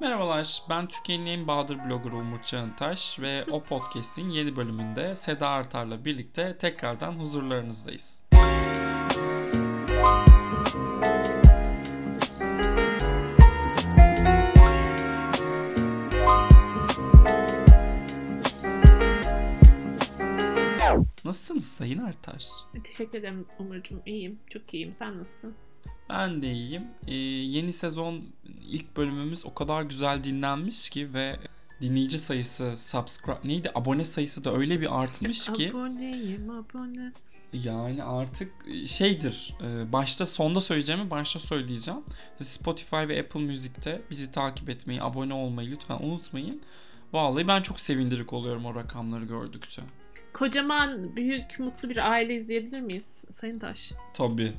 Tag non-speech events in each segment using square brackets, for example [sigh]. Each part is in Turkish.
Merhabalar, ben Türkiye'nin en Bahadır bloggerı Umut Çağıntaş ve o podcast'in yeni bölümünde Seda Artar'la birlikte tekrardan huzurlarınızdayız. Nasılsınız Sayın Artar? Teşekkür ederim Umurcuğum. İyiyim. Çok iyiyim. Sen nasılsın? Ben de iyiyim. Ee, yeni sezon ilk bölümümüz o kadar güzel dinlenmiş ki ve dinleyici sayısı, subscribe neydi abone sayısı da öyle bir artmış ki Aboneyim abone. yani artık şeydir. e, Başta sonda söyleyeceğimi başta söyleyeceğim. Spotify ve Apple Music'te bizi takip etmeyi, abone olmayı lütfen unutmayın. Vallahi ben çok sevindirik oluyorum o rakamları gördükçe. Kocaman, büyük, mutlu bir aile izleyebilir miyiz Sayın Taş? Tabii.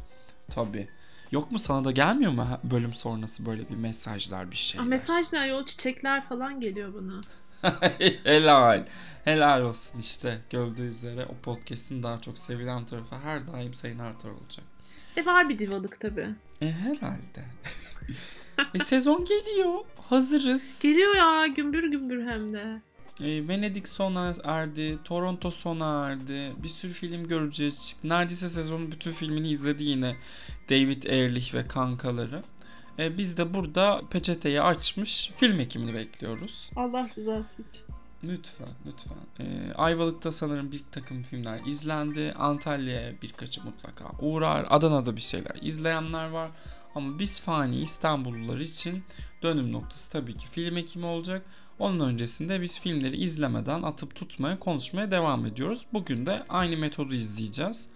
Tabii. Yok mu sana da gelmiyor mu bölüm sonrası böyle bir mesajlar bir şeyler? Ah, mesajlar, yol çiçekler falan geliyor bana. [laughs] Helal. Helal olsun işte. Gördüğü üzere o podcast'in daha çok sevilen tarafı her daim Sayın Artar olacak. E var bir divalık tabii. E herhalde. [laughs] e, sezon geliyor. Hazırız. Geliyor ya gümbür gümbür hem de. E, Venedik sona erdi. Toronto sona erdi. Bir sürü film göreceğiz. Neredeyse sezonun bütün filmini izledi yine David Ehrlich ve kankaları. E, biz de burada peçeteyi açmış film ekimini bekliyoruz. Allah rızası için. Lütfen, lütfen. Ee, Ayvalık'ta sanırım bir takım filmler izlendi. Antalya'ya birkaçı mutlaka uğrar. Adana'da bir şeyler izleyenler var. Ama biz fani İstanbullular için dönüm noktası tabii ki film ekimi olacak. Onun öncesinde biz filmleri izlemeden atıp tutmaya, konuşmaya devam ediyoruz. Bugün de aynı metodu izleyeceğiz.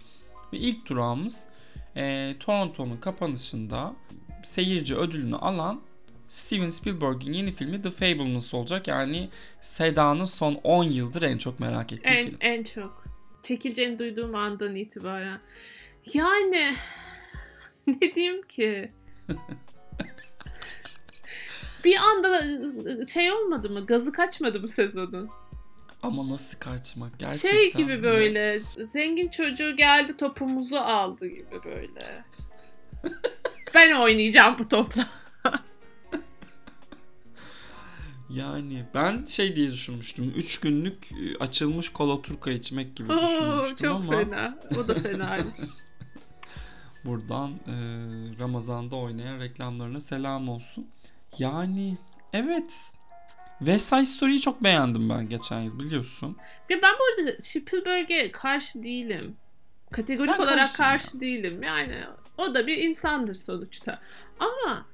Ve ilk durağımız e, Toronto'nun kapanışında seyirci ödülünü alan Steven Spielberg'in yeni filmi The Fablemans olacak. Yani Seda'nın son 10 yıldır en çok merak ettiği En, film. en çok. Çekileceğini duyduğum andan itibaren. Yani [laughs] ne diyeyim ki? [laughs] bir anda da şey olmadı mı? Gazı kaçmadı mı sezonun? Ama nasıl kaçmak gerçekten. Şey gibi ya. böyle zengin çocuğu geldi topumuzu aldı gibi böyle. [laughs] ben oynayacağım bu topla. Yani ben şey diye düşünmüştüm. 3 günlük e, açılmış kola turka içmek gibi Oo, düşünmüştüm çok ama fena. O da fenaymış. [laughs] buradan e, Ramazan'da oynayan reklamlarına selam olsun. Yani evet West Side Story'yi çok beğendim ben geçen yıl biliyorsun. Ya ben bu arada Spielberg'e karşı değilim. Kategorik Ben olarak karşı değilim. Yani o da bir insandır sonuçta. Ama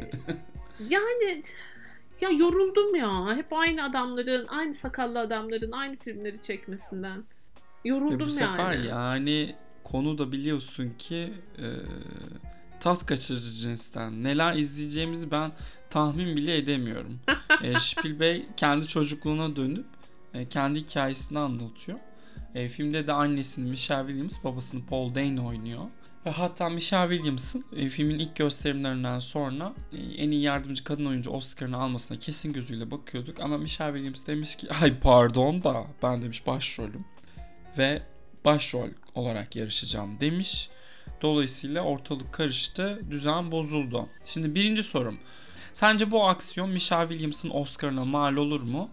[laughs] yani ya yoruldum ya. Hep aynı adamların, aynı sakallı adamların aynı filmleri çekmesinden. Yoruldum bu sefer yani. yani konu da biliyorsun ki e, tat kaçırıcı cinsten. Neler izleyeceğimizi ben tahmin bile edemiyorum. [laughs] e, Spielberg kendi çocukluğuna dönüp e, kendi hikayesini anlatıyor. E, filmde de annesini Michelle Williams, babasını Paul Dano oynuyor. Ve hatta Michelle Williams'ın e, filmin ilk gösterimlerinden sonra e, en iyi yardımcı kadın oyuncu Oscar'ını almasına kesin gözüyle bakıyorduk. Ama Michelle Williams demiş ki ay pardon da ben demiş başrolüm ve başrol olarak yarışacağım demiş. Dolayısıyla ortalık karıştı, düzen bozuldu. Şimdi birinci sorum. Sence bu aksiyon Michelle Williams'ın Oscar'ına mal olur mu?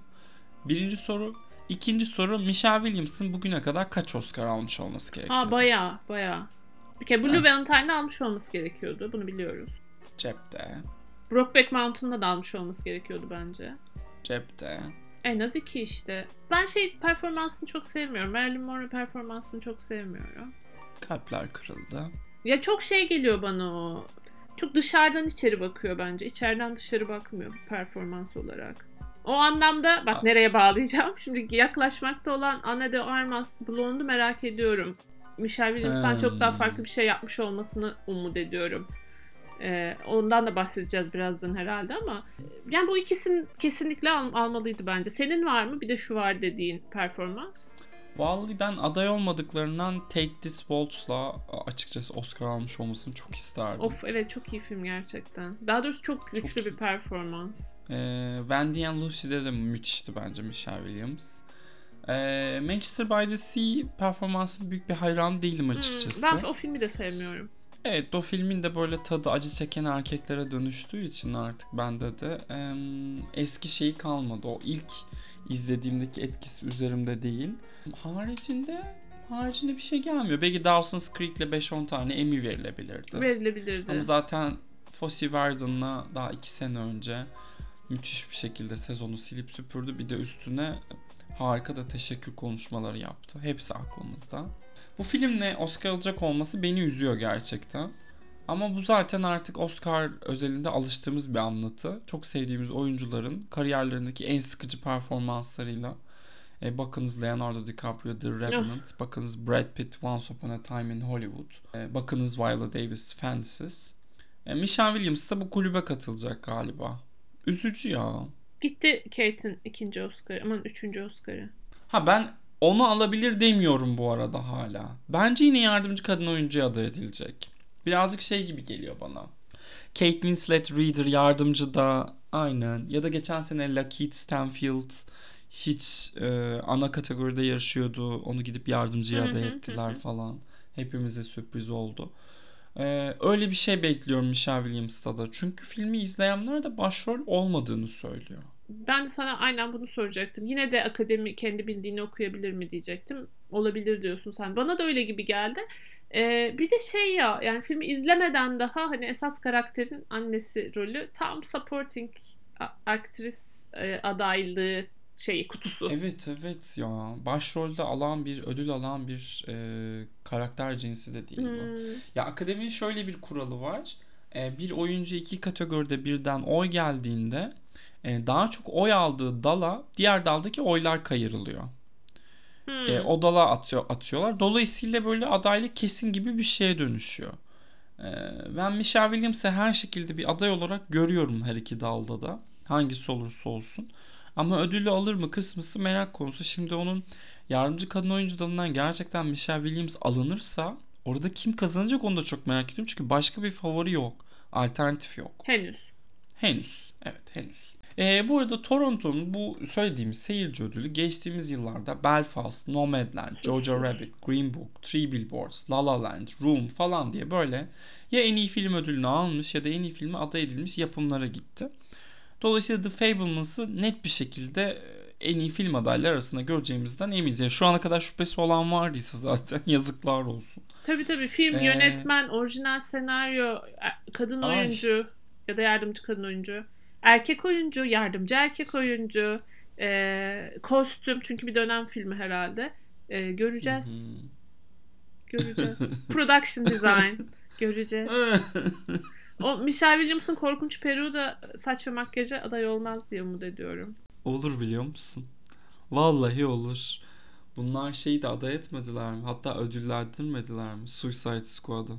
Birinci soru. İkinci soru Michelle Williams'ın bugüne kadar kaç Oscar almış olması gerekiyor? Ha baya baya. Bir kere Blue Heh. Valentine'ı almış olması gerekiyordu. Bunu biliyoruz. Cepte. Brokeback Mountain'da da almış olması gerekiyordu bence. Cepte. En az iki işte. Ben şey performansını çok sevmiyorum. Marilyn Monroe performansını çok sevmiyorum. Kalpler kırıldı. Ya çok şey geliyor bana o. Çok dışarıdan içeri bakıyor bence. İçeriden dışarı bakmıyor performans olarak. O anlamda bak Aa. nereye bağlayacağım. [laughs] Şimdi yaklaşmakta olan Anna de Armas Blonde'u merak ediyorum. Michelle Williams'tan çok daha Hmm. farklı bir şey yapmış olmasını umut ediyorum. Ee, ondan da bahsedeceğiz birazdan herhalde ama yani bu ikisini kesinlikle al- almalıydı bence. Senin var mı? Bir de şu var dediğin performans. Vallahi ben aday olmadıklarından Take This Waltz'la açıkçası Oscar almış olmasını çok isterdim. Of evet çok iyi film gerçekten. Daha doğrusu çok güçlü Çok bir performans. Ee, Wendy and Lucy'de de müthişti bence Michelle Williams. Ee, Manchester by the Sea performansına büyük bir hayran değilim açıkçası. Hmm, ben o filmi de sevmiyorum. Evet o filmin de böyle tadı acı çeken erkeklere dönüştüğü için artık bende de em, eski şeyi kalmadı. O ilk izlediğimdeki etkisi üzerimde değil. Haricinde haricinde bir şey gelmiyor. Belki Dawson's Creek'le 5-10 tane Emmy verilebilirdi. Verilebilirdi. Ama zaten Fosse Verdon'la daha 2 sene önce müthiş bir şekilde sezonu silip süpürdü. Bir de üstüne harika da teşekkür konuşmaları yaptı. Hepsi aklımızda. Bu filmle Oscar alacak olması beni üzüyor gerçekten. Ama bu zaten artık Oscar özelinde alıştığımız bir anlatı. Çok sevdiğimiz oyuncuların kariyerlerindeki en sıkıcı performanslarıyla. E, bakınız Leonardo DiCaprio The Revenant. Bakınız Brad Pitt Once Upon a Time in Hollywood. E, bakınız Viola Davis Fences. E, Michelle Williams da bu kulübe katılacak galiba. Üzücü ya. Gitti Kate'in ikinci Oscar'ı. Aman üçüncü Oscar'ı. Ha ben onu alabilir demiyorum bu arada hala. Bence yine yardımcı kadın oyuncuya aday edilecek. Birazcık şey gibi geliyor bana. Kate Winslet Reader yardımcı da aynen. Ya da geçen sene Lakeith Stanfield hiç e, ana kategoride yarışıyordu. Onu gidip yardımcıya aday ettiler falan. Hepimize sürpriz oldu. E, öyle bir şey bekliyorum Michelle Williams'ta da. Çünkü filmi izleyenler de başrol olmadığını söylüyor. Ben de sana aynen bunu soracaktım. Yine de akademi kendi bildiğini okuyabilir mi diyecektim. Olabilir diyorsun sen. Bana da öyle gibi geldi. Ee, bir de şey ya yani filmi izlemeden daha hani esas karakterin annesi rolü tam supporting aktris e, adaylığı şeyi kutusu. Evet evet ya başrolde alan bir ödül alan bir e, karakter cinsi de değil bu. Hmm. Ya akademinin şöyle bir kuralı var. E, bir oyuncu iki kategoride birden oy geldiğinde daha çok oy aldığı dala diğer daldaki oylar kayırılıyor. Hmm. E, o dala atıyor, atıyorlar. Dolayısıyla böyle adaylık kesin gibi bir şeye dönüşüyor. E, ben Michelle Williams'ı her şekilde bir aday olarak görüyorum her iki dalda da. Hangisi olursa olsun. Ama ödülü alır mı kısmısı merak konusu. Şimdi onun yardımcı kadın oyuncu dalından gerçekten Michelle Williams alınırsa orada kim kazanacak onu da çok merak ediyorum. Çünkü başka bir favori yok. Alternatif yok. Henüz. Henüz. Evet henüz. Ee, bu arada Toronto'nun bu söylediğimiz seyirci ödülü geçtiğimiz yıllarda Belfast, Nomadland, Jojo Rabbit, Green Book, Three Billboards, La La Land, Room falan diye böyle ya en iyi film ödülünü almış ya da en iyi filme aday edilmiş yapımlara gitti. Dolayısıyla The Fabelmans'ı net bir şekilde e, en iyi film adayları arasında göreceğimizden eminiz. Yani şu ana kadar şüphesi olan vardıysa zaten [laughs] yazıklar olsun. Tabii tabii film, Ee, yönetmen, orijinal senaryo, e- kadın Ay. oyuncu ya da yardımcı kadın oyuncu, erkek oyuncu, yardımcı erkek oyuncu, e, kostüm çünkü bir dönem filmi herhalde. E, göreceğiz, Hı göreceğiz. [laughs] Production design göreceğiz. [laughs] O Michelle Williams'ın korkunç peruğu da saç ve makyaja aday olmaz diye umut ediyorum. Olur biliyor musun? Vallahi olur. Bunlar şeyi de aday etmediler mi? Hatta ödüllendirmediler mi? Suicide Squad'ı.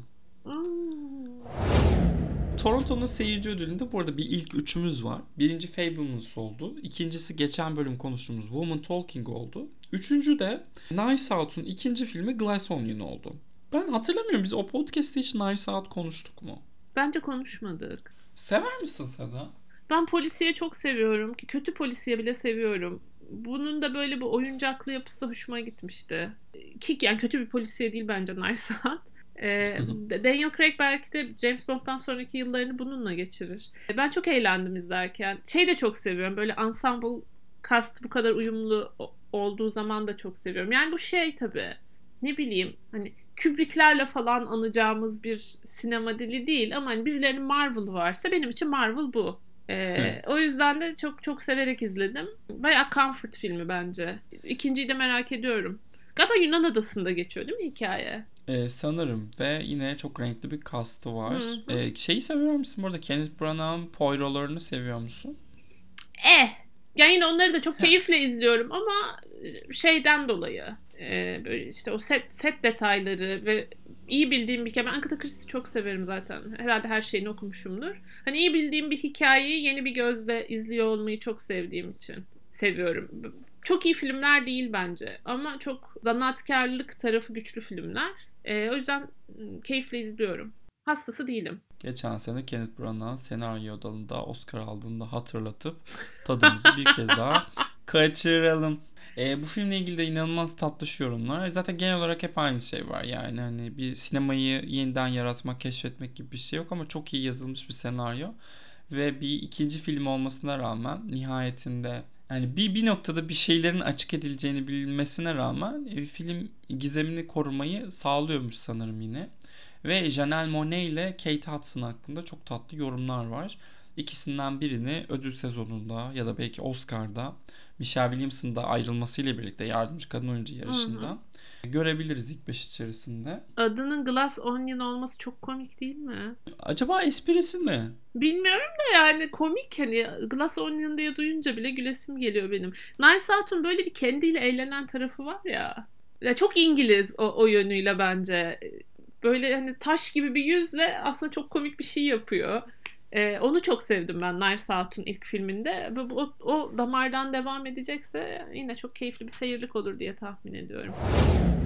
Hmm. Toronto'nun seyirci ödülünde bu arada bir ilk üçümüz var. Birinci Fablemans oldu. İkincisi geçen bölüm konuştuğumuz Woman Talking oldu. Üçüncü de Knives Out'un ikinci filmi Glass Onion oldu. Ben hatırlamıyorum biz o podcast'te hiç Knives Out konuştuk mu? Bence konuşmadık. Sever misin Seda? Ben polisiye çok seviyorum. ki Kötü polisiye bile seviyorum. Bunun da böyle bir oyuncaklı yapısı hoşuma gitmişti. Ki yani kötü bir polisiye değil bence Knives Out. Ee, [laughs] Daniel Craig belki de James Bond'dan sonraki yıllarını bununla geçirir. Ben çok eğlendim izlerken. Şey de çok seviyorum. Böyle ensemble cast bu kadar uyumlu olduğu zaman da çok seviyorum. Yani bu şey tabii ne bileyim hani Kubrick'lerle falan anacağımız bir sinema dili değil ama hani birilerinin Marvel'ı varsa benim için Marvel bu. Ee, [laughs] o yüzden de çok çok severek izledim. Bayağı comfort filmi bence. İkinciyi de merak ediyorum. Galiba Yunan adasında geçiyor değil mi hikaye? Ee, sanırım ve yine çok renkli bir kastı var. Hı hı. Ee, şeyi seviyor musun burada? Kenneth Branagh'ın Poirot'larını seviyor musun? Eh. Yani yine onları da çok keyifle izliyorum ama şeyden dolayı e, böyle işte o set set detayları ve iyi bildiğim bir hikaye. Ben Agatha Christie'yi çok severim zaten. Herhalde her şeyini okumuşumdur. Hani iyi bildiğim bir hikayeyi yeni bir gözle izliyor olmayı çok sevdiğim için seviyorum. Çok iyi filmler değil bence ama çok zanaatkarlık tarafı güçlü filmler. E, o yüzden m, keyifle izliyorum. Hastası değilim. Geçen sene Kenneth Branagh'ın senaryo dalında Oscar aldığını da hatırlatıp tadımızı bir kez daha [laughs] kaçıralım. E, bu filmle ilgili de inanılmaz tatlış yorumlar. Zaten genel olarak hep aynı şey var. Yani hani bir sinemayı yeniden yaratmak, keşfetmek gibi bir şey yok ama çok iyi yazılmış bir senaryo. Ve bir ikinci film olmasına rağmen nihayetinde yani bir bir noktada bir şeylerin açık edileceğini bilmesine rağmen e, film gizemini korumayı sağlıyormuş sanırım yine. Ve Janelle Monáe ile Kate Hudson hakkında çok tatlı yorumlar var. İkisinden birini ödül sezonunda ya da belki Oscar'da Michelle Williams'ın da ayrılmasıyla birlikte yardımcı kadın oyuncu yarışında hı hı. Görebiliriz ilk beş içerisinde. Adının Glass Onion olması çok komik değil mi? Acaba esprisi mi? Bilmiyorum da yani komik hani Glass Onion diye duyunca bile gülesim geliyor benim. Out'un böyle bir kendiyle eğlenen tarafı var ya. Ya çok İngiliz o, o yönüyle bence. Böyle hani taş gibi bir yüzle aslında çok komik bir şey yapıyor. Ee, onu çok sevdim ben Knives Out'un ilk filminde. O, o damardan devam edecekse yine çok keyifli bir seyirlik olur diye tahmin ediyorum.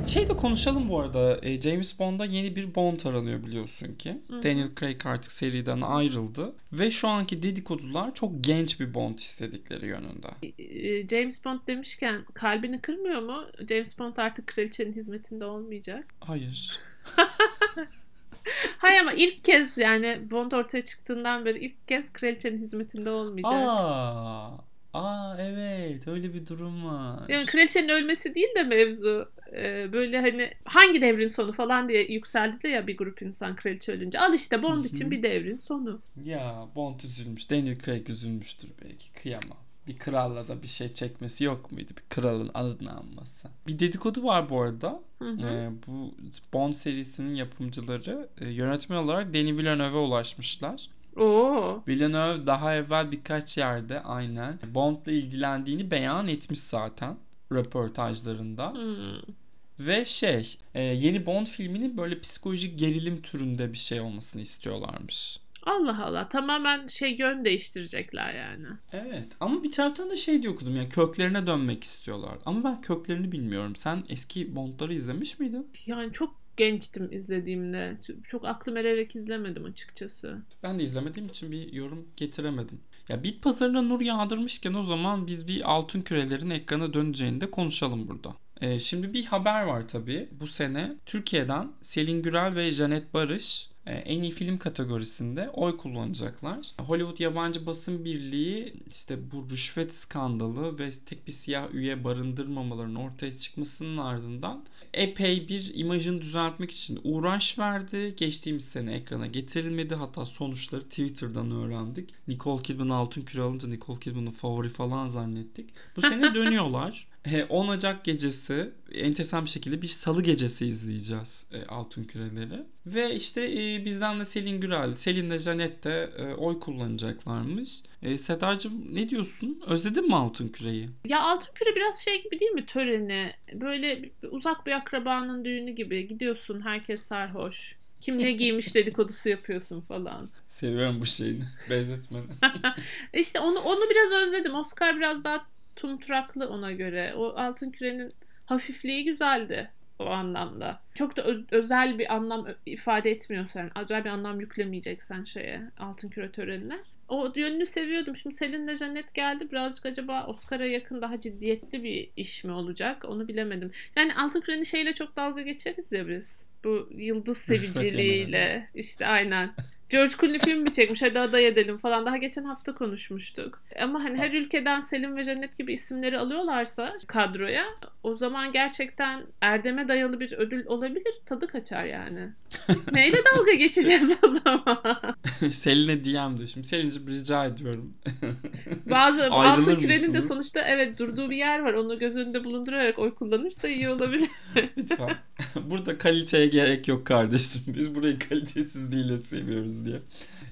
Şey de konuşalım bu arada. E, James Bond'da yeni bir Bond aranıyor biliyorsun ki. Hı-hı. Daniel Craig artık seriden ayrıldı. Ve şu anki dedikodular çok genç bir Bond istedikleri yönünde. E, James Bond demişken kalbini kırmıyor mu? James Bond artık kraliçenin hizmetinde olmayacak. Hayır. [laughs] [laughs] Hayır ama ilk kez yani Bond ortaya çıktığından beri ilk kez kraliçenin hizmetinde olmayacak. Aa, aa evet öyle bir durum var. Yani kraliçenin ölmesi değil de mevzu. Ee, böyle hani hangi devrin sonu falan diye yükseldi de ya bir grup insan kraliçe ölünce. Al işte Bond için bir devrin sonu. Ya Bond üzülmüş. Daniel Craig üzülmüştür belki. Kıyamam bir kralla da bir şey çekmesi yok muydu? Bir kralın adını anması. Bir dedikodu var bu arada. Hı hı. Ee, bu Bond serisinin yapımcıları e, yönetmen olarak Denis Villeneuve'e ulaşmışlar. Oo. Villeneuve daha evvel birkaç yerde aynen Bond'la ilgilendiğini beyan etmiş zaten röportajlarında. Hmm. Ve şey e, yeni Bond filminin böyle psikolojik gerilim türünde bir şey olmasını istiyorlarmış. Allah Allah tamamen şey yön değiştirecekler yani. Evet ama bir taraftan da şey diye okudum yani köklerine dönmek istiyorlar. Ama ben köklerini bilmiyorum. Sen eski Bond'ları izlemiş miydin? Yani çok gençtim izlediğimde. Çok aklım ererek izlemedim açıkçası. Ben de izlemediğim için bir yorum getiremedim. Ya bit pazarına nur yağdırmışken o zaman biz bir altın kürelerin ekrana döneceğini de konuşalım burada. Ee, şimdi bir haber var tabii. Bu sene Türkiye'den Selin Gürel ve Janet Barış en iyi film kategorisinde oy kullanacaklar. Hollywood Yabancı Basın Birliği işte bu rüşvet skandalı ve tek bir siyah üye barındırmamalarının ortaya çıkmasının ardından epey bir imajını düzeltmek için uğraş verdi. Geçtiğimiz sene ekrana getirilmedi. Hatta sonuçları Twitter'dan öğrendik. Nicole Kidman altın küre alınca Nicole Kidman'ın favori falan zannettik. Bu sene [laughs] dönüyorlar. 10 Ocak gecesi enteresan bir şekilde bir salı gecesi izleyeceğiz e, Altın Küreleri. Ve işte e, bizden de Selin Gürel, Selin de Janet de e, oy kullanacaklarmış. E, Sedacığım ne diyorsun? Özledin mi Altın Küre'yi? Ya Altın Küre biraz şey gibi değil mi töreni? Böyle uzak bir akrabanın düğünü gibi gidiyorsun herkes sarhoş. Kim ne giymiş dedikodusu yapıyorsun falan. Seviyorum bu şeyini. [laughs] Benzetmeni. [laughs] İşte onu onu biraz özledim. Oscar biraz daha tumturaklı ona göre. O altın kürenin hafifliği güzeldi o anlamda. Çok da özel bir anlam ifade etmiyorsan, özel bir anlam yüklemeyeceksen şeye altın küre törenine. O yönünü seviyordum. Şimdi Selin de Janet geldi. Birazcık acaba Oscar'a yakın daha ciddiyetli bir iş mi olacak? Onu bilemedim. Yani Altın Küre'nin şeyle çok dalga geçeriz ya biz. Bu yıldız [laughs] seviciliğiyle. işte aynen. George Clooney film mi çekmiş hadi aday edelim falan. Daha geçen hafta konuşmuştuk. Ama hani her ülkeden Selim ve Cennet gibi isimleri alıyorlarsa kadroya o zaman gerçekten erdeme dayalı bir ödül olabilir. Tadı kaçar yani. [laughs] Neyle dalga geçeceğiz o zaman? [laughs] Selin'e DM'di. Şimdi Selin'cim rica ediyorum. [laughs] Bazı bazı kürenin de sonuçta evet durduğu bir yer var. Onu göz önünde bulundurarak oy kullanırsa iyi olabilir. Lütfen. Burada kaliteye gerek yok kardeşim. Biz burayı kalitesizliğiyle seviyoruz diye.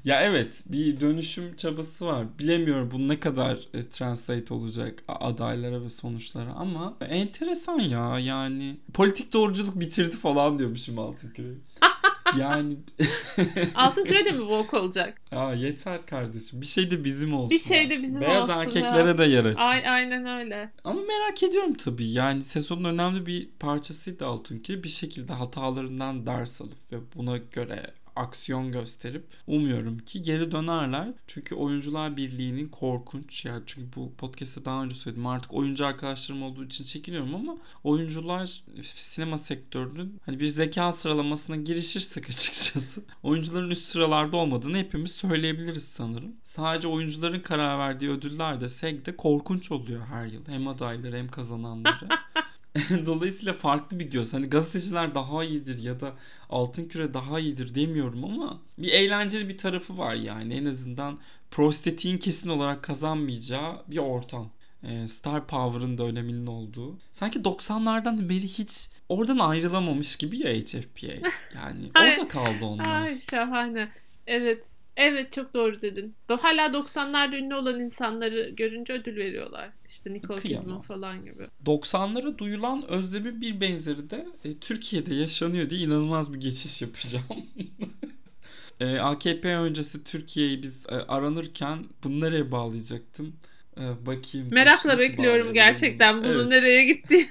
Ya evet bir dönüşüm çabası var. Bilemiyorum bu ne kadar e, translate olacak adaylara ve sonuçlara ama enteresan ya yani politik doğruculuk bitirdi falan diyormuşum Altın Küre. [laughs] yani [laughs] Altın Küre de mi woke olacak? Aa yeter kardeşim. Bir şey de bizim olsun. Bir şey de bizim Beyaz olsun. Beyaz erkeklere ya. de yer açın. aynen öyle. Ama merak ediyorum tabii. Yani sezonun önemli bir parçasıydı Altın Küre. Bir şekilde hatalarından ders alıp ve buna göre aksiyon gösterip umuyorum ki geri dönerler. Çünkü oyuncular birliğinin korkunç ya çünkü bu podcast'te daha önce söyledim artık oyuncu arkadaşlarım olduğu için çekiniyorum ama oyuncular sinema sektörünün hani bir zeka sıralamasına girişirsek [laughs] açıkçası oyuncuların üst sıralarda olmadığını hepimiz söyleyebiliriz sanırım. Sadece oyuncuların karar verdiği ödüller de SEG'de korkunç oluyor her yıl. Hem adayları hem kazananları. [laughs] [laughs] Dolayısıyla farklı bir göz. Hani gazeteciler daha iyidir ya da altın küre daha iyidir demiyorum ama bir eğlenceli bir tarafı var yani. En azından prostetiğin kesin olarak kazanmayacağı bir ortam. Ee, Star Power'ın da öneminin olduğu. Sanki 90'lardan beri hiç oradan ayrılamamış gibi ya HFPA. Yani [laughs] orada kaldı onlar. Ay şahane. Evet. Evet çok doğru dedin. Hala 90'larda ünlü olan insanları görünce ödül veriyorlar. İşte Nicole Kıyamam. Kidman falan gibi. 90'lara duyulan özlemin bir benzeri de e, Türkiye'de yaşanıyor diye inanılmaz bir geçiş yapacağım. [laughs] e, AKP öncesi Türkiye'yi biz e, aranırken bunu nereye bağlayacaktım? E, bakayım. Merakla bekliyorum gerçekten bunu? bunun Evet. nereye gitti.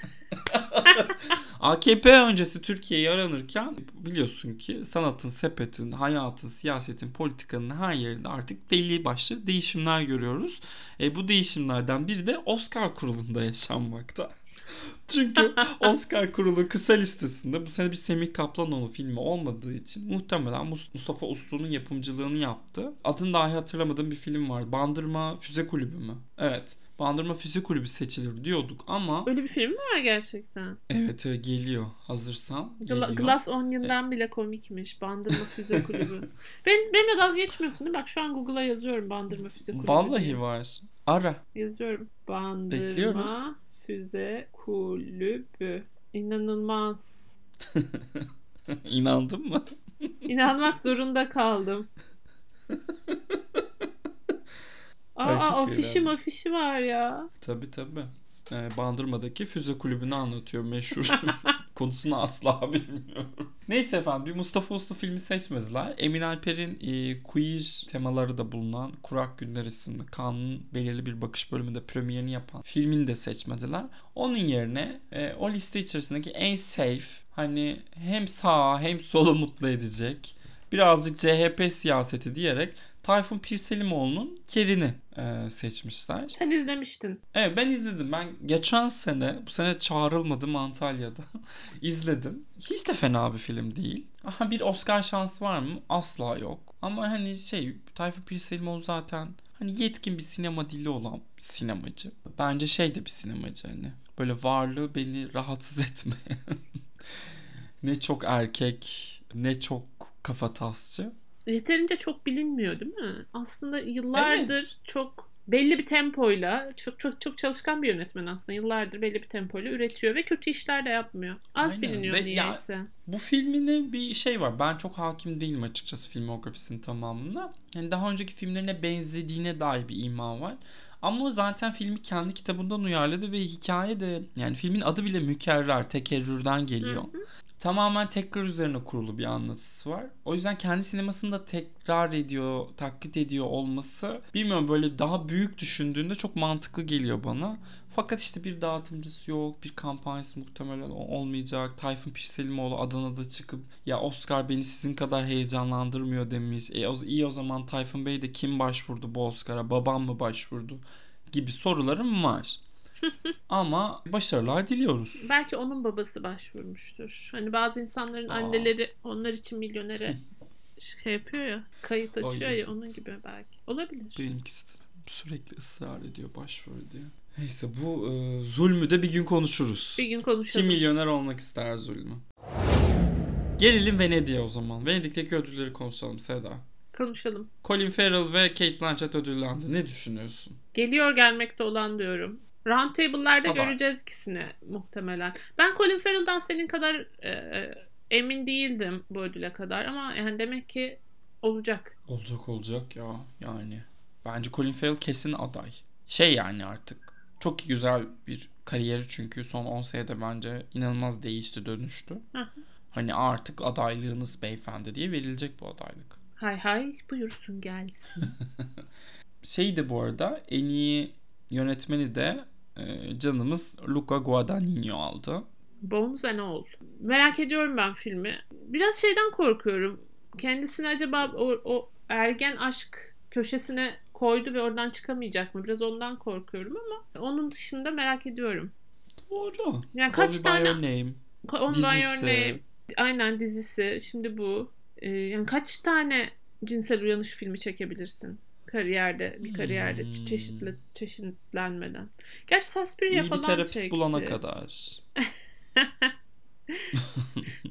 [laughs] AKP öncesi Türkiye'yi aranırken biliyorsun ki sanatın, sepetin, hayatın, siyasetin, politikanın her yerinde artık belli başlı değişimler görüyoruz. E, bu değişimlerden biri de Oscar kurulunda yaşanmakta. [laughs] Çünkü [laughs] Oscar kurulu kısa listesinde bu sene bir Semih Kaplanoğlu filmi olmadığı için muhtemelen Mus- Mustafa Uslu'nun yapımcılığını yaptı. Adını dahi hatırlamadığım bir film var. Bandırma Füze Kulübü mü? Evet. Bandırma Füze Kulübü seçilir diyorduk ama Öyle bir film mi var gerçekten? evet geliyor hazırsan. Geliyor. Glass Onion'dan bile komikmiş. Bandırma Füze [laughs] Kulübü. ben, benimle dalga geçmiyorsun değil mi? Bak şu an Google'a yazıyorum Bandırma Füze Kulübü. diye. Vallahi var. Ara. Yazıyorum. Bandırma Bekliyoruz. Füze Kulübü. İnanılmaz. [laughs] İnandın mı? İnanmak zorunda kaldım. [laughs] Aa çok afişi eğlendim. afişi var ya. Tabii tabii. Ee, Bandırma'daki füze kulübünü anlatıyor meşhur. [laughs] [laughs] Konusunu asla bilmiyorum. Neyse efendim bir Mustafa Uslu filmi seçmediler. Emin Alper'in e, queer temaları da bulunan Kurak Günler isimli Kanun belirli bir bakış bölümünde premierini yapan filmini de seçmediler. Onun yerine e, o liste içerisindeki en safe hani hem sağa hem solu mutlu edecek birazcık CHP siyaseti diyerek Tayfun Pirselimoğlu'nun Kerini e, seçmişler. Sen izlemiştin. Evet ben izledim. Ben geçen sene bu sene çağrılmadım Antalya'da. [laughs] izledim. Hiç de fena bir film değil. Aha bir Oscar şansı var mı? Asla yok. Ama hani şey Tayfun Pirselimoğlu zaten hani yetkin bir sinema dili olan bir sinemacı. Bence şey de bir sinemacı hani. Böyle varlığı beni rahatsız etmeyen. [laughs] ne çok erkek ne çok kafatasçı. Yeterince çok bilinmiyor değil mi? Aslında yıllardır Evet. çok belli bir tempoyla çok çok çok çalışkan bir yönetmen aslında. Yıllardır belli bir tempoyla üretiyor ve kötü işler de yapmıyor. Az Aynen. biliniyor Ve ya- niyeyse. Bu filmine bir şey var. Ben çok hakim değilim açıkçası filmografisinin tamamına. Yani daha önceki filmlerine benzediğine dair bir ima var. Ama zaten filmi kendi kitabından uyarladı ve hikaye de yani filmin adı bile mükerrer, tekerrürden geliyor. Tamamen tekrar üzerine kurulu bir anlatısı var. O yüzden kendi sinemasında tekrar ediyor, taklit ediyor olması bilmiyorum böyle daha büyük düşündüğünde çok mantıklı geliyor bana. Fakat işte bir dağıtımcısı yok, bir kampanyası muhtemelen olmayacak. Tayfun Pirselimoğlu Adana'da çıkıp ya Oscar beni sizin kadar heyecanlandırmıyor demiş. E o, iyi o zaman Tayfun Bey de kim başvurdu bu Oscar'a? Babam mı başvurdu? Gibi sorularım var. Ama başarılar diliyoruz. Belki onun babası başvurmuştur. Hani bazı insanların Aa. anneleri onlar için milyonere [laughs] şey yapıyor ya, kayıt açıyor Ay, ya onun gibi belki. Olabilir. Benimkisi de sürekli ısrar ediyor başvuru diye. Neyse bu e, zulmü de bir gün konuşuruz. Bir gün Kim konuşalım. milyoner olmak ister zulmü? Gelelim Venedik'e o zaman. Venedik'teki ödülleri konuşalım Seda. Konuşalım. Colin Farrell ve Kate Blanchett ödüllendi. Ne düşünüyorsun? Geliyor gelmekte olan diyorum. Round table'larda Baba. göreceğiz ikisini muhtemelen. Ben Colin Farrell'dan senin kadar e, e, emin değildim bu ödüle kadar ama yani demek ki olacak. Olacak olacak ya yani. Bence Colin Farrell kesin aday. Şey yani artık. Çok güzel bir kariyeri çünkü son 10 senede bence inanılmaz değişti dönüştü. Hı hı. Hani artık adaylığınız beyefendi diye verilecek bu adaylık. Hay hay buyursun gelsin. [laughs] Şeydi bu arada en iyi yönetmeni de e, canımız Luca Guadagnino aldı. Bones and All. Merak ediyorum ben filmi. Biraz şeyden korkuyorum. kendisini acaba o, o ergen aşk köşesine koydu ve oradan çıkamayacak mı? Biraz ondan korkuyorum ama onun dışında merak ediyorum. Doğru. Yani Call kaç tane Your Name. On By Your Dizisi. Name, aynen dizisi. Şimdi bu. Ee, yani kaç tane cinsel uyanış filmi çekebilirsin? Kariyerde, bir kariyerde Hmm. çeşitli çeşitlenmeden. Gerçi Suspiria İyi falan bir terapist çekti. bulana kadar. [laughs]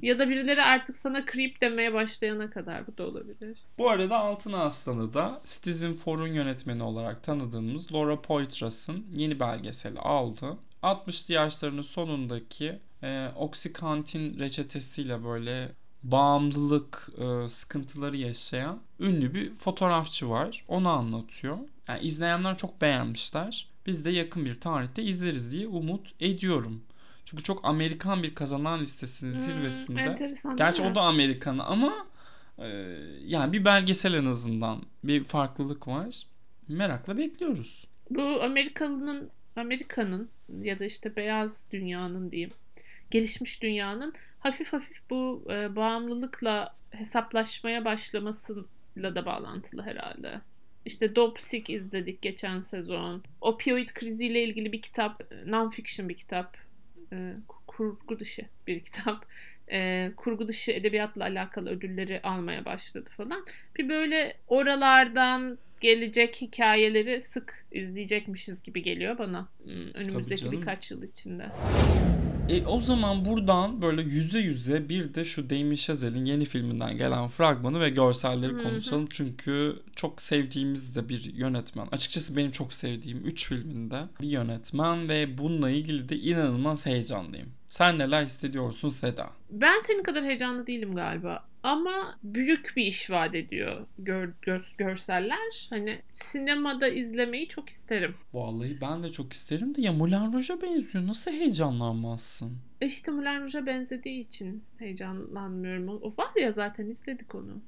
Ya da birileri artık sana creep demeye başlayana kadar bu da olabilir. Bu arada Altın Aslan'ı da Citizen Four'un yönetmeni olarak tanıdığımız Laura Poitras'ın yeni belgeseli aldı. 60'lı yaşlarının sonundaki e, Oxycontin reçetesiyle böyle bağımlılık e, sıkıntıları yaşayan ünlü bir fotoğrafçı var. Onu anlatıyor. Yani izleyenler çok beğenmişler. Biz de yakın bir tarihte izleriz diye umut ediyorum. Çünkü çok Amerikan bir kazanan listesinin zirvesinde. Hmm, enteresan Gerçi o da Amerikan ama e, yani bir belgesel en azından bir farklılık var. Merakla bekliyoruz. Bu Amerikalı'nın Amerika'nın ya da işte beyaz dünyanın diyeyim gelişmiş dünyanın hafif hafif bu e, bağımlılıkla hesaplaşmaya başlamasıyla da bağlantılı herhalde. İşte Dopsic izledik geçen sezon. Opioid kriziyle ilgili bir kitap, non-fiction bir kitap. E, kurgu dışı bir kitap. E, kurgu dışı edebiyatla alakalı ödülleri almaya başladı falan. Bir böyle oralardan gelecek hikayeleri sık izleyecekmişiz gibi geliyor bana. Önümüzdeki birkaç yıl içinde. E, o zaman buradan böyle yüze yüze bir de şu Damien Chazelle'in yeni filminden gelen fragmanı ve görselleri konuşalım. Çünkü çok sevdiğimiz de bir yönetmen. Açıkçası benim çok sevdiğim 3 filminde bir yönetmen ve bununla ilgili de inanılmaz heyecanlıyım. Sen neler hissediyorsun Seda? Ben senin kadar heyecanlı değilim galiba. Ama büyük bir iş vaat ediyor gör, gör- görseller. Hani sinemada izlemeyi çok isterim. Vallahi ben de çok isterim de ya Moulin Rouge'a benziyor. Nasıl heyecanlanmazsın? İşte Moulin Rouge'a benzediği için heyecanlanmıyorum. O, var ya zaten izledik onu.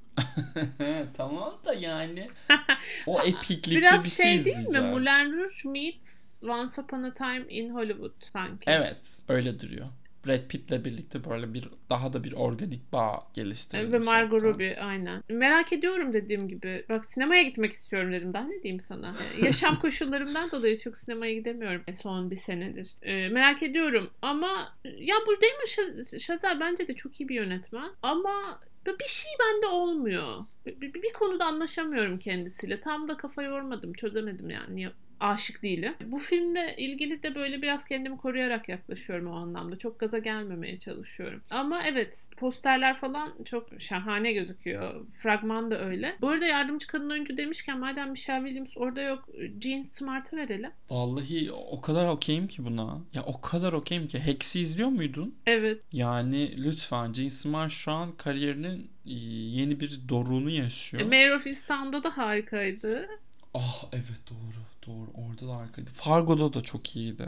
[laughs] tamam da yani [laughs] o epiklikte Biraz bir şey, şey değil mi? Moulin Rouge meets Once Upon a Time in Hollywood sanki. Evet öyle duruyor. Brad Pitt'le birlikte böyle bir daha da bir organik bağ geliştirilmiş. Ve Margot. Robbie aynen. Merak ediyorum dediğim gibi. Bak sinemaya gitmek istiyorum dedim. Daha ne diyeyim sana? [laughs] Yaşam koşullarımdan dolayı çok sinemaya gidemiyorum son bir senedir. Ee, merak ediyorum ama ya bu Damon Ş- Chazelle bence de çok iyi bir yönetmen. Ama bir şey bende olmuyor. Bir, bir- bir konuda anlaşamıyorum kendisiyle. Tam da kafa yormadım, çözemedim yani. Aşık değilim. Bu filmle ilgili de böyle biraz kendimi koruyarak yaklaşıyorum o anlamda. Çok gaza gelmemeye çalışıyorum. Ama evet posterler falan çok şahane gözüküyor. Fragman da öyle. Bu arada yardımcı kadın oyuncu demişken madem Michelle Williams orada yok Jean Smart'ı verelim. Vallahi o kadar okeyim ki buna. Ya o kadar okeyim ki. Hex'i izliyor muydun? Evet. Yani lütfen Jean Smart şu an kariyerinin e, yeni bir doruğunu yaşıyor. Mayor of Istanbul'da da harikaydı. Ah evet doğru doğru orada da harikaydı. Fargo'da da çok iyiydi.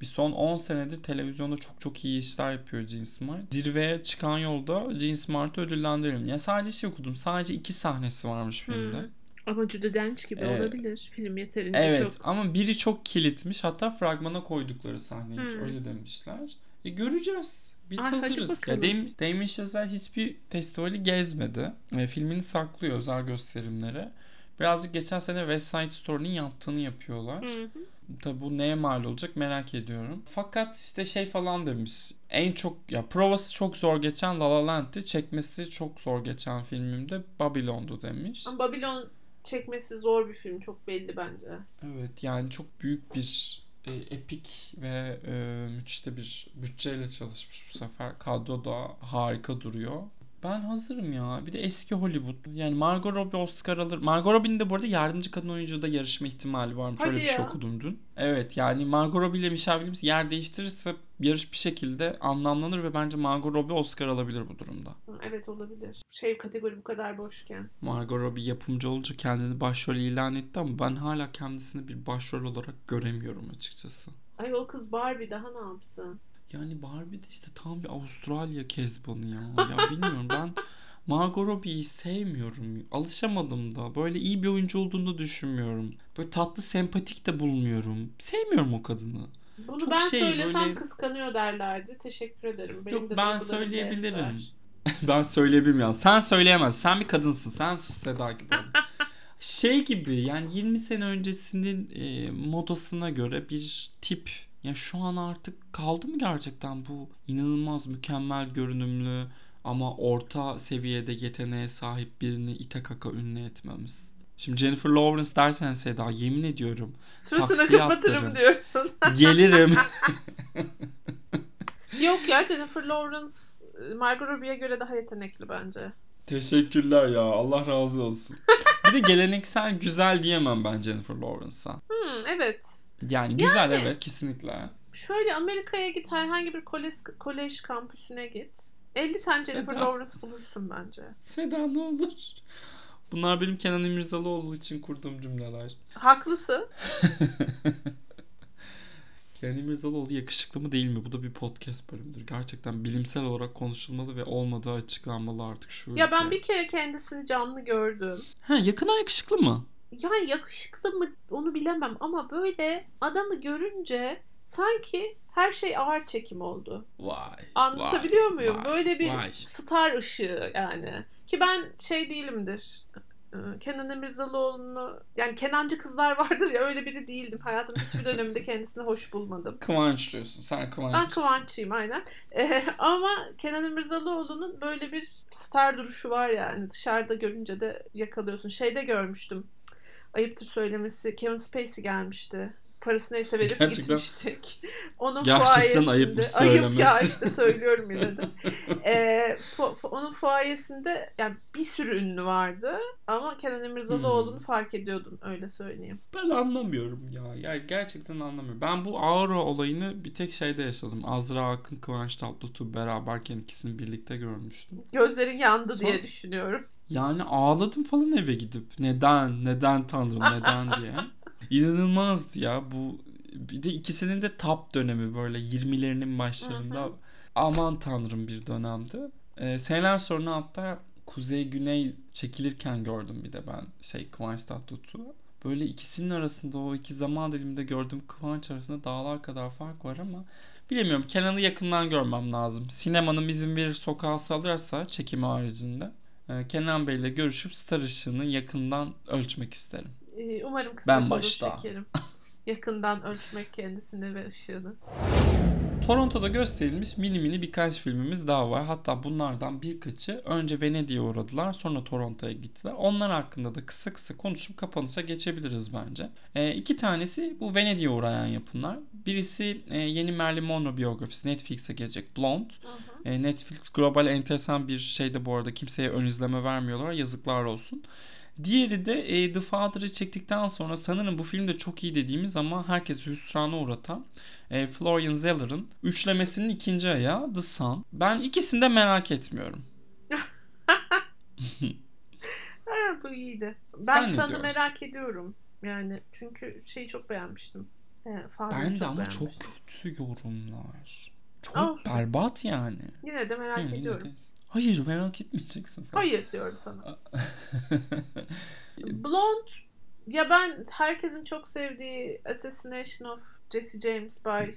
Bir son 10 senedir televizyonda çok çok iyi işler yapıyor Jean Smart. Zirveye çıkan yolda Jean Smart'ı ödüllendirelim. Ya sadece şey okudum. Sadece iki sahnesi varmış filmde. Hmm. Ama Judi Dench gibi Ee, olabilir. Film yeterince Evet çok. ama biri çok kilitmiş. Hatta fragmana koydukları sahneymiş. Hmm. Öyle demişler. E göreceğiz. Biz Ay, hazırız. Ya Dam- Damien Chazelle hiçbir festivali gezmedi. Ve filmini saklıyor özel gösterimlere. Birazcık geçen sene West Side Story'nin yaptığını yapıyorlar. Hı hı. Tabi bu neye mal olacak merak ediyorum. Fakat işte şey falan demiş. En çok ya provası çok zor geçen La La Land'ti. Çekmesi çok zor geçen filmimde Babylon'du demiş. Ama Babylon çekmesi zor bir film. Çok belli bence. Evet yani çok büyük bir e, epik ve e, müthiş de bir bütçeyle çalışmış bu sefer. Kadro da harika duruyor. Ben hazırım ya. Bir de eski Hollywood. Yani Margot Robbie Oscar alır. Margot Robbie'nin de bu arada yardımcı kadın oyuncuda yarışma ihtimali varmış. Hadi Öyle bir şey okudum dün. Evet yani Margot Robbie ile Michelle Williams yer değiştirirse yarış bir şekilde anlamlanır ve bence Margot Robbie Oscar alabilir bu durumda. Evet olabilir. Şey kategori bu kadar boşken. Margot Robbie yapımcı olunca kendini başrol ilan etti ama ben hala kendisini bir başrol olarak göremiyorum açıkçası. Ay o kız Barbie daha ne yapsın? Yani Barbie de işte tam bir Avustralya kezbanı ya. Ya [laughs] bilmiyorum ben Margot Robbie'yi sevmiyorum. Alışamadım da. Böyle iyi bir oyuncu olduğunu düşünmüyorum. Böyle tatlı, sempatik de bulmuyorum. Sevmiyorum o kadını. Bunu Çok ben şey, söylesem böyle- kıskanıyor derlerdi. Teşekkür ederim. Benim Yok, de ben söyleyebilirim. [laughs] ben söyleyebilirim ya. Sen söyleyemez. Sen bir kadınsın. Sen sus Seda gibi. [laughs] şey gibi yani 20 sene öncesinin e, modasına göre bir tip ya şu an artık kaldı mı gerçekten bu inanılmaz mükemmel görünümlü ama orta seviyede yeteneğe sahip birini ite kaka ünlü etmemiz. Şimdi Jennifer Lawrence dersen Seda yemin ediyorum Taksiye kapatırım diyorsun. [laughs] gelirim. [laughs] Yok ya Jennifer Lawrence Margot Robbie'ye göre daha yetenekli bence. Teşekkürler ya Allah razı olsun. Bir de geleneksel güzel diyemem ben Jennifer Lawrence'a. Hmm, evet. Yani güzel Yani- evet kesinlikle. Şöyle Amerika'ya git herhangi bir kolej, kolej kampüsüne git. 50 tane Jennifer Seda. Lawrence bulursun bence. Seda ne olur. Bunlar benim Kenan İmirzalıoğlu için kurduğum cümleler. Haklısın. [laughs] Kenan İmirzalıoğlu yakışıklı mı değil mi? Bu da bir podcast bölümüdür. Gerçekten bilimsel olarak konuşulmalı ve olmadığı açıklanmalı artık şu Ya ben ülke. bir kere kendisini canlı gördüm. Ha yakına yakışıklı mı? Yani yakışıklı mı onu bilemem ama böyle adamı görünce sanki her şey ağır çekim oldu. Vay. Anlatabiliyor vay, muyum? vay, Böyle bir vay. star ışığı yani. Ki ben şey değilimdir. Kenan İmirzalıoğlu'nu yani Kenancı kızlar vardır ya öyle biri değildim. Hayatımın hiçbir döneminde kendisini hoş bulmadım. Kıvanç diyorsun. Sen Kıvanç. Ben Kıvanççıyım aynen. Ee, ama Kenan İmirzalıoğlu'nun böyle bir star duruşu var yani. Dışarıda görünce de yakalıyorsun. Şeyde görmüştüm. Ayıptır söylemesi. Kevin Spacey gelmişti. Parası neyse verip Gerçekten- gitmiştik. [laughs] Onun Gerçekten fuayesinde. ayıpmış Ayıp ya söylemesi. işte söylüyorum yine de. [laughs] Ee, fu- fu- onun fuayesinde yani bir sürü ünlü vardı. Ama Kenan İmirzalıoğlu'nu Hmm. fark ediyordun öyle söyleyeyim. Ben anlamıyorum ya. Yani gerçekten anlamıyorum. Ben bu Aura olayını bir tek şeyde yaşadım. Azra Akın, Kıvanç Tatlıtuğ beraberken ikisini birlikte görmüştüm. Gözlerin yandı diye Son- düşünüyorum. Yani ağladım falan eve gidip. Neden? Neden tanrım? Neden [laughs] diye. İnanılmazdı ya bu. Bir de ikisinin de tap dönemi böyle 20'lerinin başlarında. Aman tanrım bir dönemdi. Ee, seneler sonra hatta Kuzey Güney çekilirken gördüm bir de ben şey Kıvanç Tatlıtuğ. Böyle ikisinin arasında o iki zaman diliminde gördüğüm Kıvanç arasında dağlar kadar fark var ama bilemiyorum. Kenan'ı yakından görmem lazım. Sinemanın izin verir sokağa salırsa çekimi haricinde. E, Kenan Bey'le görüşüp star ışığını yakından ölçmek isterim. Ee, Umarım kısmet Ben olur başta. şekerim. [laughs] Yakından ölçmek kendisini ve ışığını. Toronto'da gösterilmiş mini mini birkaç filmimiz daha var. Hatta bunlardan birkaçı önce Venedik'e uğradılar sonra Toronto'ya gittiler. Onlar hakkında da kısa kısa konuşup kapanışa geçebiliriz bence. E, iki tanesi bu Venedik'e uğrayan yapımlar. Birisi e, yeni Marilyn Monroe biyografisi Netflix'e gelecek Blonde. E, Netflix global enteresan bir şeyde bu arada kimseye ön izleme vermiyorlar. Yazıklar olsun. Diğeri de e, The Father'ı çektikten sonra sanırım bu film de çok iyi dediğimiz ama herkesi hüsrana uğratan e, Florian Zeller'ın üçlemesinin ikinci ayağı The Sun. Ben ikisini de merak etmiyorum. [laughs] Ha, bu iyiydi. Ben Sen diyorsun? merak ediyorum. Yani çünkü şeyi çok beğenmiştim. Father'ı Ben de ama beğenmiştim. çok kötü yorumlar. Çok Olsun. berbat yani. Yine de merak Yani yine ediyorum. de- Hayır merak etmeyeceksin. falan. Hayır diyorum sana. [laughs] Blonde ya ben herkesin çok sevdiği Assassination of Jesse James by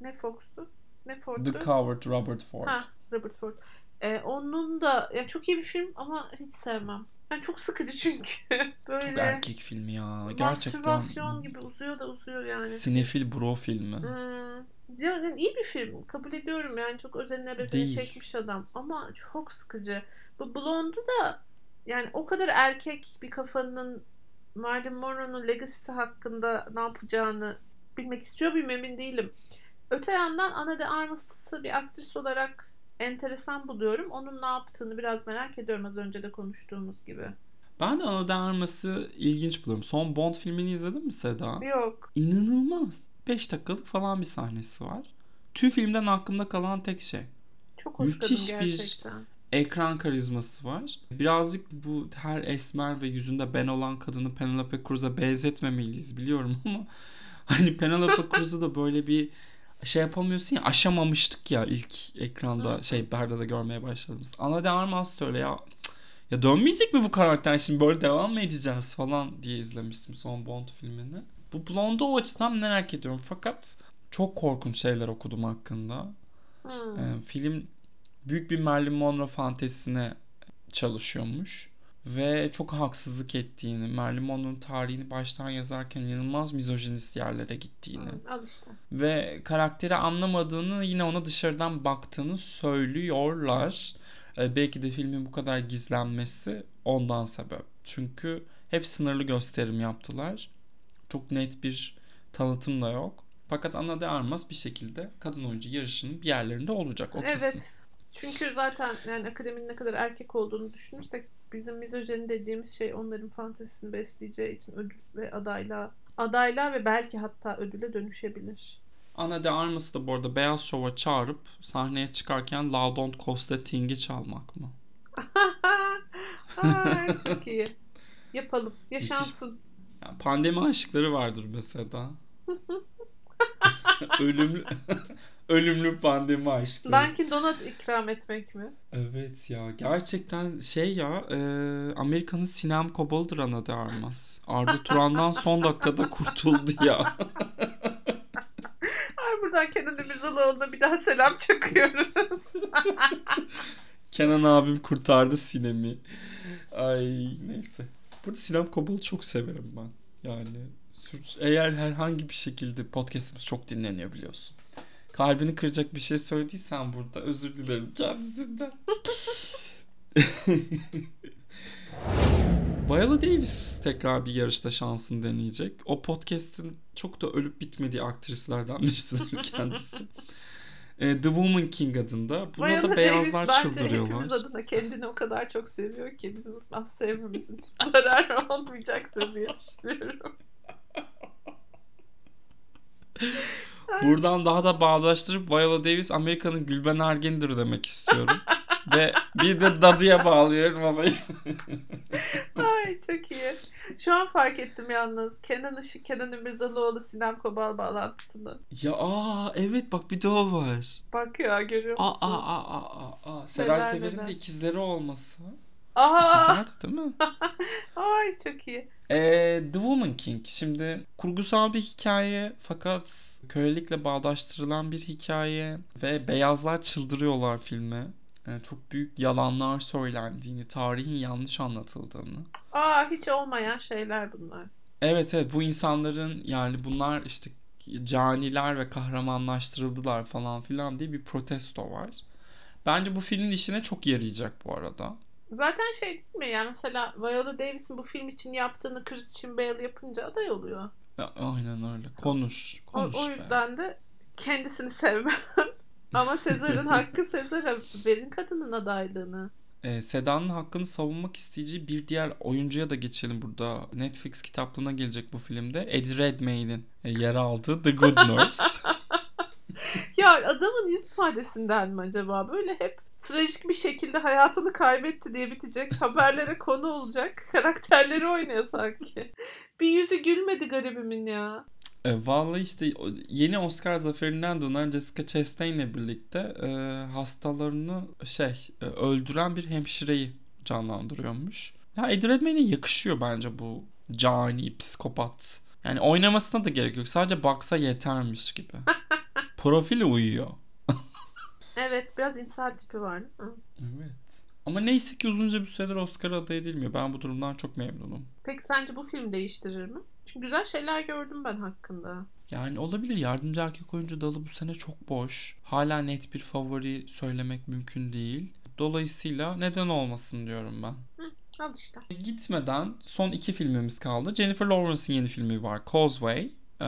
ne Fox'tu? Ne Ford'tu? The Coward Robert Ford. Ha, Robert Ford. Ee, onun da ya çok iyi bir film ama hiç sevmem. Yani çok sıkıcı çünkü. [laughs] Böyle Çok erkek filmi ya. Gerçekten. mastürbasyon gibi uzuyor da uzuyor yani. Sinefil bro filmi. Hmm. Ya, yani iyi bir film. Kabul ediyorum yani çok özenine bezene Değil. çekmiş adam. Ama çok sıkıcı. Bu Blonde'u da yani o kadar erkek bir kafanın Marilyn Monroe'nun legacy'si hakkında ne yapacağını bilmek istiyor muyum emin değilim. Öte yandan Ana de Armas'ı bir aktris olarak enteresan buluyorum. Onun ne yaptığını biraz merak ediyorum az önce de konuştuğumuz gibi. Ben de Ana de Armas'ı ilginç buluyorum. Son Bond filmini izledin mi Seda? Yok. İnanılmaz. 5 dakikalık falan bir sahnesi var. Tüm filmden aklımda kalan tek şey. Çok hoş Müthiş kadın bir- gerçekten. Ekran karizması var. Birazcık bu her esmer ve yüzünde ben olan kadını Penelope Cruz'a benzetmemeliyiz biliyorum [laughs] ama hani Penelope [laughs] Cruz'u da böyle bir şey yapamıyorsun ya aşamamıştık ya ilk ekranda şey Berda'da görmeye başladığımız. Ana de Armas öyle ya ya dönmeyecek mi bu karakter şimdi böyle devam mı edeceğiz falan diye izlemiştim son Bond filmini. Bu Blonde'u o açıdan merak ediyorum fakat çok korkunç şeyler okudum hakkında. Hmm. Ee, film büyük bir Marilyn Monroe fantezisine çalışıyormuş. Ve çok haksızlık ettiğini, Marilyn Monroe'nun tarihini baştan yazarken inanılmaz mizojinist yerlere gittiğini. Hı, Al işte. Ve karakteri anlamadığını yine ona dışarıdan baktığını söylüyorlar. Ee, belki de filmin bu kadar gizlenmesi ondan sebep. Çünkü hep sınırlı gösterim yaptılar. Çok net bir tanıtım da yok. Fakat Ana de Armas bir şekilde kadın oyuncu yarışının bir yerlerinde olacak o kesin. Evet. Çünkü zaten yani akademinin ne kadar erkek olduğunu düşünürsek bizim mizojeni dediğimiz şey onların fantezisini besleyeceği için ödül ve adayla adayla ve belki hatta ödüle dönüşebilir. Ana de Armas'ı da bu arada Beyaz Şov'a çağırıp sahneye çıkarken La Don't Costa Thing'i çalmak mı? [laughs] Ay, çok iyi. Yapalım. Yaşansın. Yani pandemi aşıkları vardır mesela. [laughs] Ölümlü [laughs] ölümlü pandemi aşkları. Dunkin Donut ikram etmek mi? Evet ya gerçekten şey ya e, Amerika'nın Sinem Kobal'dır ana de Armas. Arda Turan'dan son dakikada kurtuldu ya. [laughs] Ay buradan Kenan İmirzalıoğlu'na bir daha selam çakıyoruz. Kenan abim kurtardı Sinem'i. Ay neyse. Burada Sinem Kobal'ı çok severim ben. Yani eğer herhangi bir şekilde podcastimiz çok dinleniyor biliyorsun. Kalbini kıracak bir şey söylediysen burada özür dilerim kendisinden. [laughs] Viola Davis tekrar bir yarışta şansını deneyecek. O podcast'in çok da ölüp bitmediği aktrislerden birisidir [laughs] kendisi. E, The Woman King adında. Buna Viola da Davis beyazlar bence hepimiz çıldırıyorlar. adına kendini o kadar çok seviyor ki bizim az sevmemizin [laughs] zararı olmayacaktır diye düşünüyorum. Buradan daha da bağdaştırıp Viola Davis Amerika'nın Gülben Ergen'dir demek istiyorum. [laughs] Ve bir de dadıya bağlıyorum olayı. [laughs] Ay çok iyi. Şu an fark ettim yalnız. Kenan Işık, Kenan İmirzalıoğlu, Sinem Kobal bağlantısını. ya aa evet bak bir de o var. Bak ya görüyor Aa musun? aa aa aa aa. Seray Neler Sever'in neler. de ikizleri olması. Aha! İkizlerdi değil mi? [laughs] Ay çok iyi. Ee, The Woman King. Şimdi kurgusal bir hikaye fakat kölelikle bağdaştırılan bir hikaye ve beyazlar çıldırıyorlar filme. Ee, çok büyük yalanlar söylendiğini, tarihin yanlış anlatıldığını. Aa hiç olmayan şeyler bunlar. Evet evet bu insanların yani bunlar işte caniler ve kahramanlaştırıldılar falan filan diye bir protesto var. Bence bu filmin işine çok yarayacak bu arada. Zaten şey değil mi? Yani mesela Viola Davis'in bu film için yaptığını Christian Bale yapınca aday oluyor. Ya, aynen öyle. Konuş. O, Konuş o be. yüzden de kendisini sevmem. [laughs] Ama Sezar'ın hakkı Sezar'a verin kadının adaylığını. Ee, Seda'nın hakkını savunmak isteyeceği bir diğer oyuncuya da geçelim burada. Netflix kitaplığına gelecek bu filmde. Eddie Redmayne'in e, yer aldığı The Good Nurse. [laughs] Ya adamın yüz ifadesinden mi acaba? Böyle hep trajik bir şekilde hayatını kaybetti diye bitecek. Haberlere konu olacak. Karakterleri oynuyor sanki. Bir yüzü gülmedi garibimin ya. E, vallahi işte yeni Oscar zaferinden dönen Jessica Chastain'le birlikte e, hastalarını şey e, öldüren bir hemşireyi canlandırıyormuş. Ya Eddie Redmayne'e yakışıyor bence bu cani, psikopat. Yani oynamasına da gerek yok. Sadece baksa yetermiş gibi. [laughs] Profili uyuyor. Evet biraz insal tipi var? Evet. Ama neyse ki uzunca bir süredir Oscar aday edilmiyor. Ben bu durumdan çok memnunum. Peki sence bu film değiştirir mi? Güzel şeyler gördüm ben hakkında. Yani olabilir. Yardımcı erkek oyuncu dalı bu sene çok boş. Hala net bir favori söylemek mümkün değil. Dolayısıyla neden olmasın diyorum ben. Al işte. Gitmeden son iki filmimiz kaldı. Jennifer Lawrence'ın yeni filmi var. Causeway. Ee,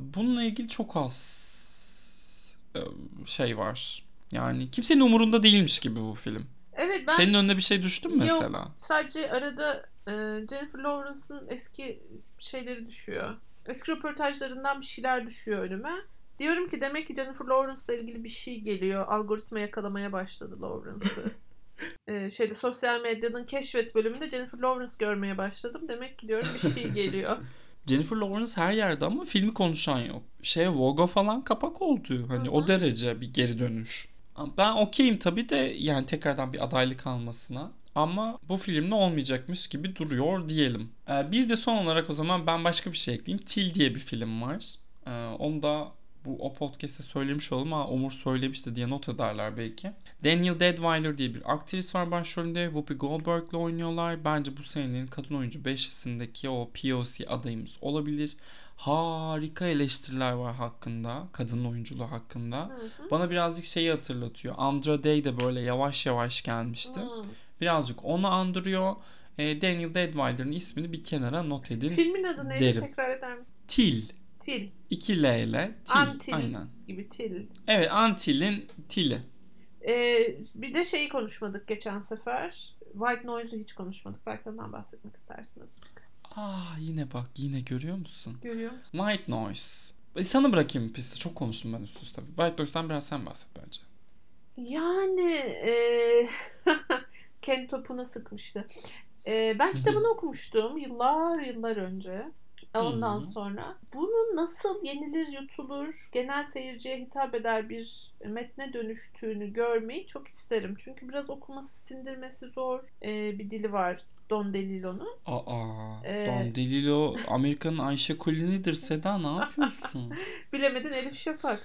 bununla ilgili çok az e, şey var. Yani kimsenin umurunda değilmiş gibi bu film. Evet ben Senin önüne bir şey düştü mü Yok. mesela? sadece arada e, Jennifer Lawrence'ın eski şeyleri düşüyor. Eski röportajlarından bir şeyler düşüyor önüme. Diyorum ki demek ki Jennifer Lawrence'la ilgili bir şey geliyor. Algoritma yakalamaya başladı Lawrence'ı. [laughs] e, şeyde sosyal medyanın keşfet bölümünde Jennifer Lawrence görmeye başladım. Demek ki diyorum bir şey geliyor. [laughs] Jennifer Lawrence her yerde ama filmi konuşan yok. Şey Vogue'a falan kapak oldu. Hani Hı o derece bir geri dönüş. Ben okeyim tabii de yani tekrardan bir adaylık almasına. Ama bu filmde olmayacakmış gibi duruyor diyelim. Ee, bir de son olarak o zaman ben başka bir şey ekleyeyim. Till diye bir film var. Ee, onu da bu o podcast'te söylemiş oldum ama Umur söylemişti diye not ederler belki. Daniel Deadweiler diye bir aktris var başrolünde. Whoopi Goldberg'le oynuyorlar. Bence bu senenin kadın oyuncu beşisindeki o POC adayımız olabilir. Harika eleştiriler var hakkında. Kadın oyunculuğu hakkında. Hı hı. Bana birazcık şeyi hatırlatıyor. Andra Day de böyle yavaş yavaş gelmişti. Hmm. Birazcık onu andırıyor. E, Daniel Deadweiler'ın ismini bir kenara not edin. Filmin adı neydi? Derim. Tekrar eder misin? Til. Til. 2 L ile Til. Antil Aynen. gibi til. Evet Antil'in Til'i. Ee, bir de şeyi konuşmadık geçen sefer. White Noise'u hiç konuşmadık. Belki ondan bahsetmek istersiniz. Aa yine bak yine görüyor musun? Görüyor musun? White Noise. E, sana bırakayım pisti. Çok konuştum ben üst üste. White Noise'dan biraz sen bahset bence. Yani ee, [laughs] kendi topuna sıkmıştı. Ee, ben kitabını okumuştum yıllar yıllar önce. Ondan Hı. sonra bunun nasıl yenilir yutulur, genel seyirciye hitap eder bir metne dönüştüğünü görmeyi çok isterim. Çünkü biraz okuması, sindirmesi zor ee, bir dili var Don DeLillo'nun. Aa, Ee, Don DeLillo Amerika'nın Ayşe Kulini'dir Seda ne [laughs] yapıyorsun? Bilemedin Elif Şafak.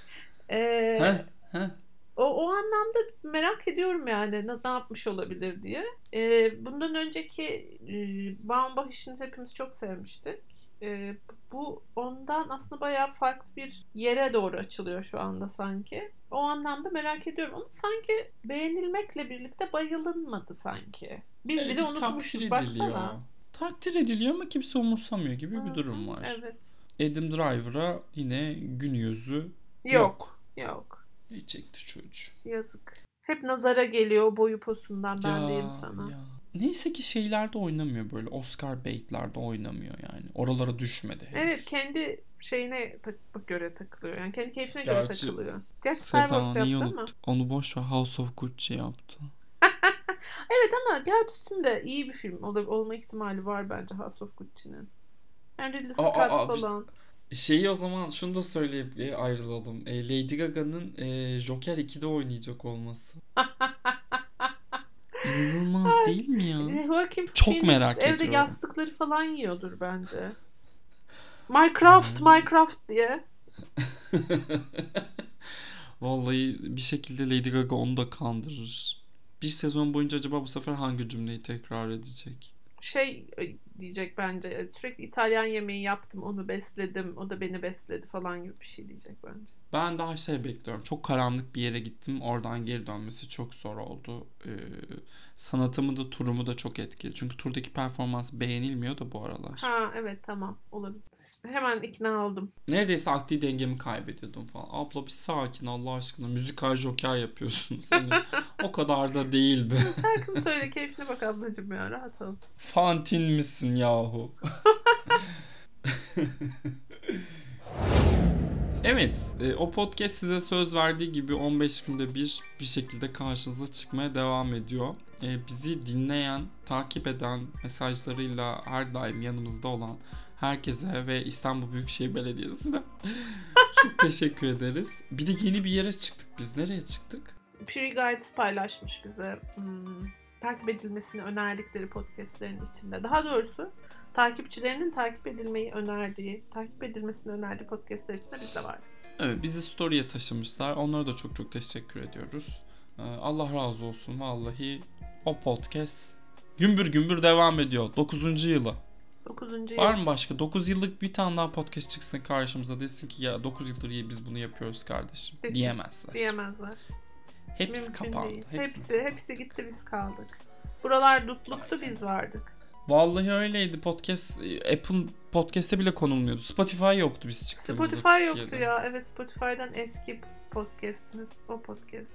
Ee, he? He? O, o anlamda merak ediyorum yani ne, ne yapmış olabilir diye. Ee, bundan önceki e, Baumbach işini hepimiz çok sevmiştik. Ee, bu ondan aslında bayağı farklı bir yere doğru açılıyor şu anda sanki. O anlamda merak ediyorum ama sanki beğenilmekle birlikte bayılınmadı sanki. Biz Evet, bile unutmuşuz ediliyor. baksana. Takdir ediliyor ama kimse umursamıyor gibi bir Hı durum var. Evet. Adam Driver'a yine gün yüzü Yok. Yok. Ne çekti çocuğu? Yazık. Hep nazara geliyor boyu posundan ben Ya, diyeyim sana. ya. Neyse ki şeylerde oynamıyor böyle. Oscar bait'lerde oynamıyor yani. Oralara düşmedi henüz. Evet kendi şeyine tak- göre takılıyor. Yani kendi keyfine göre Gerçi- takılıyor. Gerçi Star Wars yaptı ama. Onu boş ver. House of Gucci yaptı. [laughs] Evet ama Cihat Üstün'de iyi bir film ol- olma ihtimali var bence House of Gucci'nin. Yani Ridley Aa, Scott aa, bir- falan. Şeyi o zaman şunu da söyleyip e, ayrılalım. E, Lady Gaga'nın e, Joker 2'de oynayacak olması. [laughs] İnanılmaz değil mi ya? E, Joaquin Çok Phoenix merak evde ediyorum. yastıkları falan yiyordur bence. Minecraft. Minecraft diye. [laughs] Vallahi bir şekilde Lady Gaga onu da kandırır. Bir sezon boyunca acaba bu sefer hangi cümleyi tekrar edecek? Şey e, diyecek bence sürekli İtalyan yemeği yaptım onu besledim o da beni besledi falan gibi bir şey diyecek bence. Ben daha şey bekliyorum. Çok karanlık bir yere gittim. Oradan geri dönmesi çok zor oldu. Ee, sanatımı da turumu da çok etkili. Çünkü turdaki performans beğenilmiyor da bu aralar. Ha evet tamam olabilir. Hemen ikna oldum. Neredeyse akli dengemi kaybediyordum falan. Abla bir sakin Allah aşkına. Müzikal joker yapıyorsunuz. [laughs] Hani o kadar da değil be. Şarkını söyle keyfine bak ablacığım ya rahat ol. Fantin misin yahu? Evet, e, o podcast size söz verdiği gibi 15 günde bir bir şekilde karşınıza çıkmaya devam ediyor. E, bizi dinleyen, takip eden, mesajlarıyla her daim yanımızda olan herkese ve İstanbul Büyükşehir Belediyesi'ne [laughs] çok teşekkür ederiz. Bir de yeni bir yere çıktık biz. Nereye çıktık? Puri Guides paylaşmış bize hmm, takip edilmesini önerdikleri podcastlerin içinde. Daha doğrusu takipçilerinin takip edilmeyi önerdiği, takip edilmesini önerdiği podcastler içinde biz de var. Evet, bizi story'e taşımışlar. Onlara da çok çok teşekkür ediyoruz. Ee, Allah razı olsun vallahi. O podcast gümbür gümbür devam ediyor. 9. yılı. 9. yıl. Var mı başka? 9 yıllık bir tane daha podcast çıksın karşımıza desin ki ya 9 yıldır iyi biz bunu yapıyoruz kardeşim. Desin. Diyemezler. Diyemezler. Hepsi Mümkün kapandı. değil. Hepsi. Hepsi, hepsi gitti biz kaldık. Buralar dutluktu biz vardık. Vallahi öyleydi. Podcast Apple podcast'te bile konulmuyordu. Spotify yoktu biz çıktığımızda. Spotify yoktu Türkiye'de. ya. Evet Spotify'dan eski podcastimiz o podcast.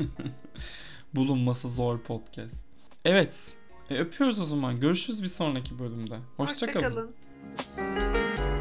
[laughs] Bulunması zor podcast. Evet. E, öpüyoruz o zaman. Görüşürüz bir sonraki bölümde. Hoşçakalın. Hoşçakalın.